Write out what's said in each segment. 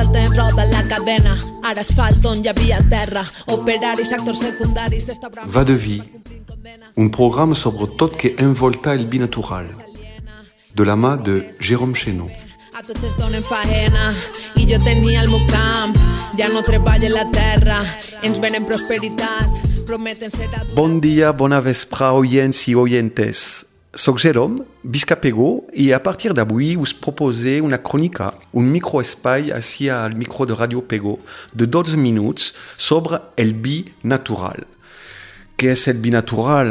Passa el temps, roda la cadena, ara asfalt on hi havia terra, operaris, actors secundaris d'esta brama... Va de vie, un programme sobre tot que envolta el binatural, de la mà de Jérôme Chénaud. A tots es donen faena. I jo tenia el meu camp, ja no treballo la terra, ens venen prosperitat, prometen ser adults. Bon dia, bona vespre, oients i oyentes. Soc Jérôme, visc a Pego, i a partir d'avui us proposé una crònica, un microespai així al micro de Radio Pego, de 12 minuts sobre el bi natural. Què és el bi natural?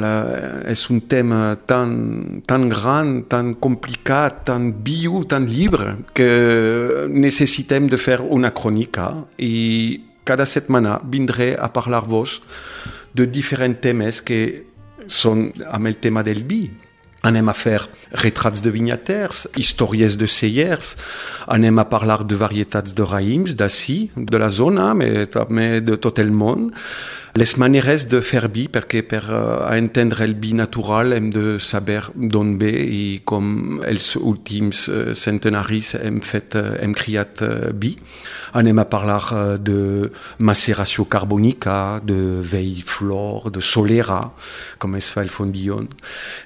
És un tema tan, tan gran, tan complicat, tan viu, tan llibre, que necessitem de fer una crònica i cada setmana vindré a parlar-vos de diferents temes que són amb el tema del vi. Anem a fer retrats de vinyaters, històries de cellers, anem a parlar de varietats de raïms d'ací, de la zona, però també de tot el. Les maneres de fer vi, perquè per uh, entendre el vi natural hem de saber d'on ve i com els últims uh, centenaris hem, fet, uh, criat vi. Anem a parlar de maceració carbònica, de vell flor, de solera, com es fa el fondillon,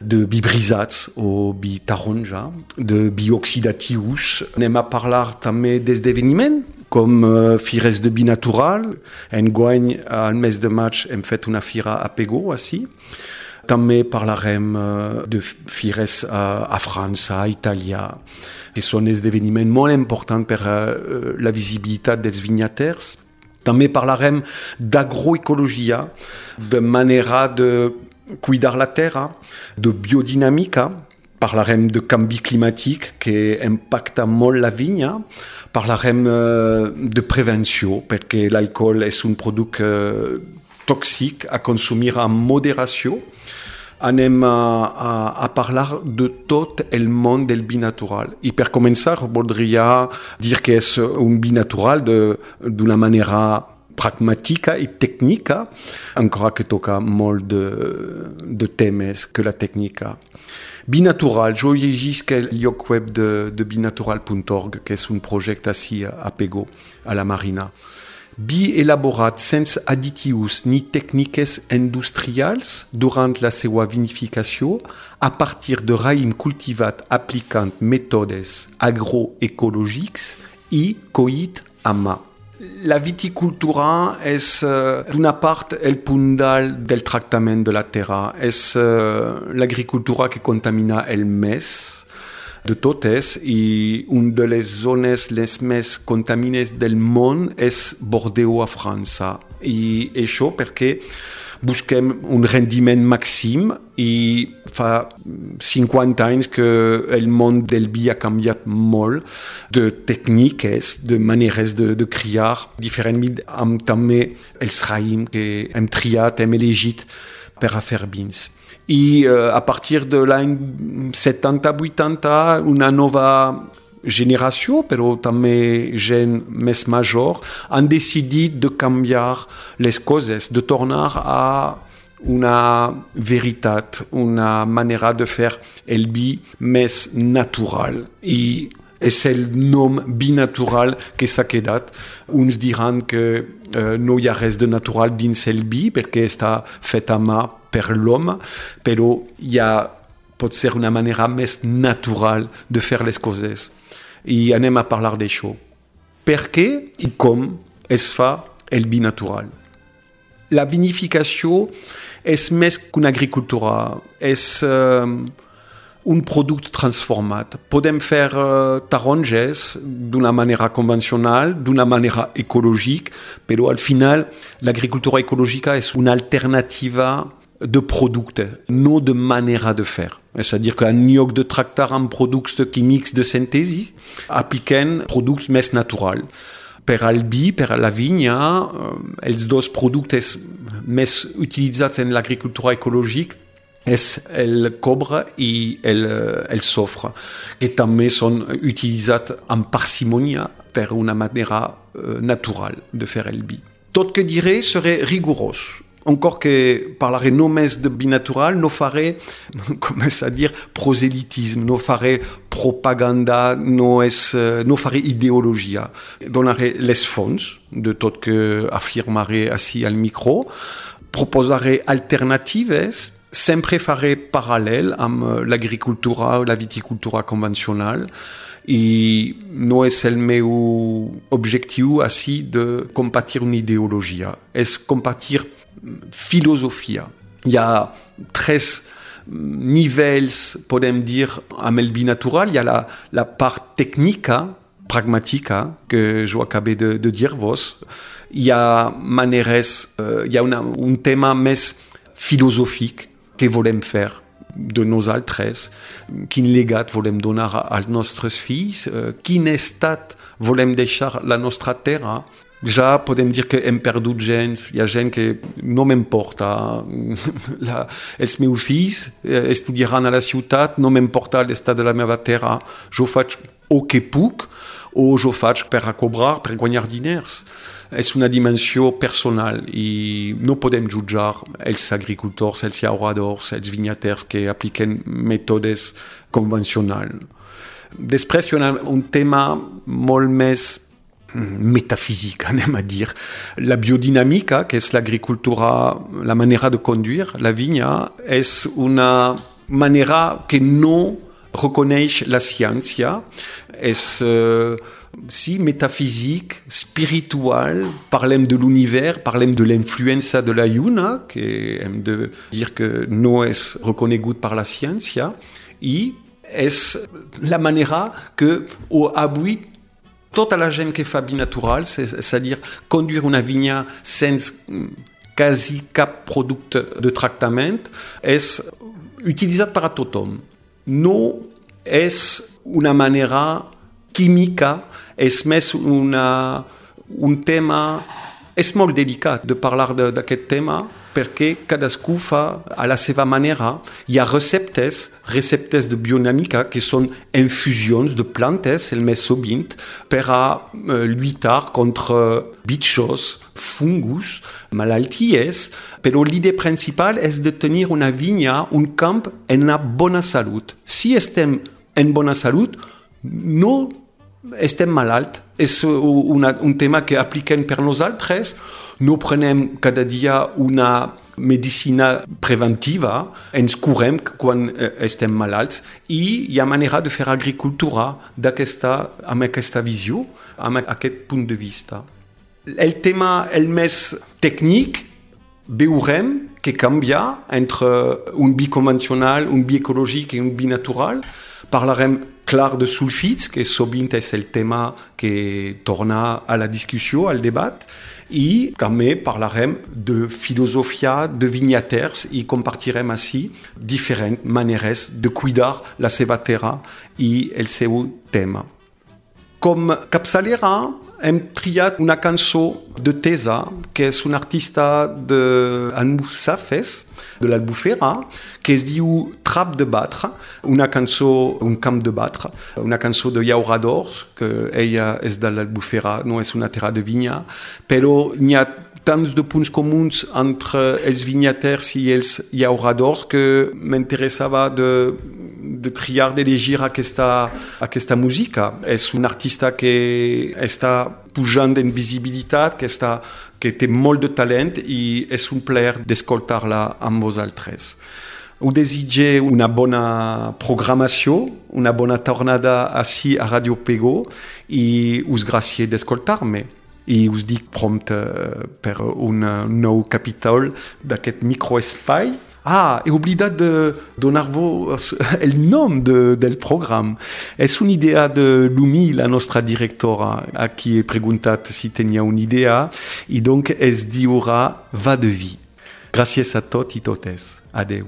de vi brisats o vi taronja, de vi oxidatius. Anem a parlar també d'esdeveniments, com uh, fires de vi natural. Enguany, al de maig, hem fet una fira a Pego, així. També parlarem uh, de fires uh, a França, a Itàlia, que són esdeveniments molt importants per uh, la visibilitat dels vinyaters. També parlarem d'agroecologia, de manera de cuidar la terra, de biodinàmica, parlarem de canvi climàtic que impacta molt la vinya, parlarem uh, de prevenció perquè l'alcool és un producte uh, tòxic a consumir amb moderació. Anem a, a, a parlar de tot el món del vi natural. I per començar, voldria dir que és un vi natural d'una manera pragmàtica i tècnica, encara que toca molt de, de temes que la tècnica. Binatural, jo llegisc el lloc web de, de binatural.org, que és un projecte així a Pego, a la Marina. Bi elaborat sense additius ni tècniques industrials durant la seva vinificació a partir de raïm cultivat aplicant mètodes agroecològics i coït a. La viticultura és uh, d'una part el punt dalt del de la terra, és uh, l'agricultura que contamina el més de totes i una de les zones les més contamines del món és Bordeaux a França. I això perquè busquem un rendiment màxim i fa 50 anys que el món del vi ha canviat molt de tècniques, de maneres de, de criar diferent amb també els raïms que hem triat, hem elegit per a fer vins. I uh, a partir de l'any 70-80 una nova generació, però també gent més major, han decidit de canviar les coses, de tornar a una veritat, una manera de fer el vi més natural. I és el nom binatural que s'ha quedat. Uns diran que eh, no hi ha res de natural dins el vi perquè està fet a mà per l'home, però hi ha, pot ser una manera més natural de fer les coses. I anem a parlar d'això. Per què i com es fa el vi natural? La vinificació és més que una agricultura, és uh, un producte transformat. Podem fer uh, taronges d'una manera convencional, d'una manera ecològica, però al final l'agricultura ecològica és una alternativa de producte, no de manera de fer. c'est-à-dire qu'en lloc de tractar en productes chimiques de synthèse, appliquen productes més naturals. Per albi, per la vigna, eh, els dos productes més utilitzats en l'agricultura ecològica és el cobre i el, el sofre, que també són utilitzats amb parcimonia per una manera eh, natural de fer el vi. Tot que diré serait rigorós. Encore que parlerai només de binatural, no faré, commence à dire, prosélytisme, no faré propaganda, no, és, no faré ideologia. Donaré les fonts de tot que afirmaré així al micro, proposaré alternatives, sempre faré paral·lel amb l'agricultura o la viticultura convencional, i no és el meu objectiu així de compartir una ideologia, és compartir filosofia. Hi ha tres nivells, podem dir, amb el binatural. Hi ha la, la part tècnica, pragmàtica, que jo acabé de, de dir-vos. Hi ha maneres, uh, hi ha una, un tema més filosòfic que volem fer de nosaltres, quin legat volem donar als nostres fills, uh, quin estat volem deixar la nostra terra, ja podem dir que hem perdut gens, hi ha gent que no m'importa. La, eh, a la no m'importa l'estat de la terra. Que puc o per a per diners. Una dimensió personal i no podem jutjar els agricultors, els llauradors, els vinyaters que apliquen mètodes convencionals. Després un métaphysique, on à dire. La biodynamique, que es l'agricultura, la manera de conduire la vinya, es una manera que no reconeix la ciència, és uh, sí, metaphysique, spiritual, parlem de l'univers, parlem de l'influència de la lluna, que hem de dir que no és reconegut per la ciència, i és la manera que avui tota la gent que fa binatural, c'est-à-dire conduire una vinya sense quasi cap producte de tractament, és utilitzat per a tothom. No és una manera química, és més una, un tema... És molt delicat de parlar d'aquest tema, perquè cadascú fa a la seva manera. Hi ha receptes, receptes de biodinàmica, que són infusions de plantes, el més sovint, per a uh, lluitar contra bitxos, fungus, malalties, però l'idea principal és de tenir una vinya, un camp en una bona salut. Si estem en bona salut, no estem malalt. És una, un tema que apliquem per nosaltres, no prenem cada dia una medicina preventiva, ens curem quan eh, estem malalts i hi ha manera de fer agricultura aquesta, amb aquesta visió, amb aquest punt de vista. El tema el més tècnic veurem que canvia entre un bi convencional, un bi ecològic i un bi natural. Parlarem clar de sulfits, que sovint és el tema que torna a la discussió, al debat, i també parlarem de filosofia de vinyaters i compartirem així diferents maneres de cuidar la seva terra i el seu tema. Com capçalera hem triat una cançó de Tesa, que és un artista d'Anmoussafes, de l'Albufera, que es diu Trap de Batre, una cançó, un camp de batre, una cançó de llauradors, que ella és de l'Albufera, no és una terra de vinya, però n'hi ha tants de punts comuns entre els vinyaters i els llauradors que m'interessava de, de triar, d'elegir aquesta, aquesta música. És un artista que està pujant en visibilitat, que, està, que té molt de talent i és un plaer d'escoltar-la amb vosaltres. Ho desitge una bona programació, una bona tornada així a Radio Pego i us gràcies d'escoltar-me i us dic prompte uh, per un nou capítol d'aquest microespai. Ah, he oblidat de donar-vos nom de, del programa. És una idea de Lumi, la nostra directora, a qui he preguntat si tenia una idea, i donc es diurà Va de vi. Gràcies a tot i totes. Adeu.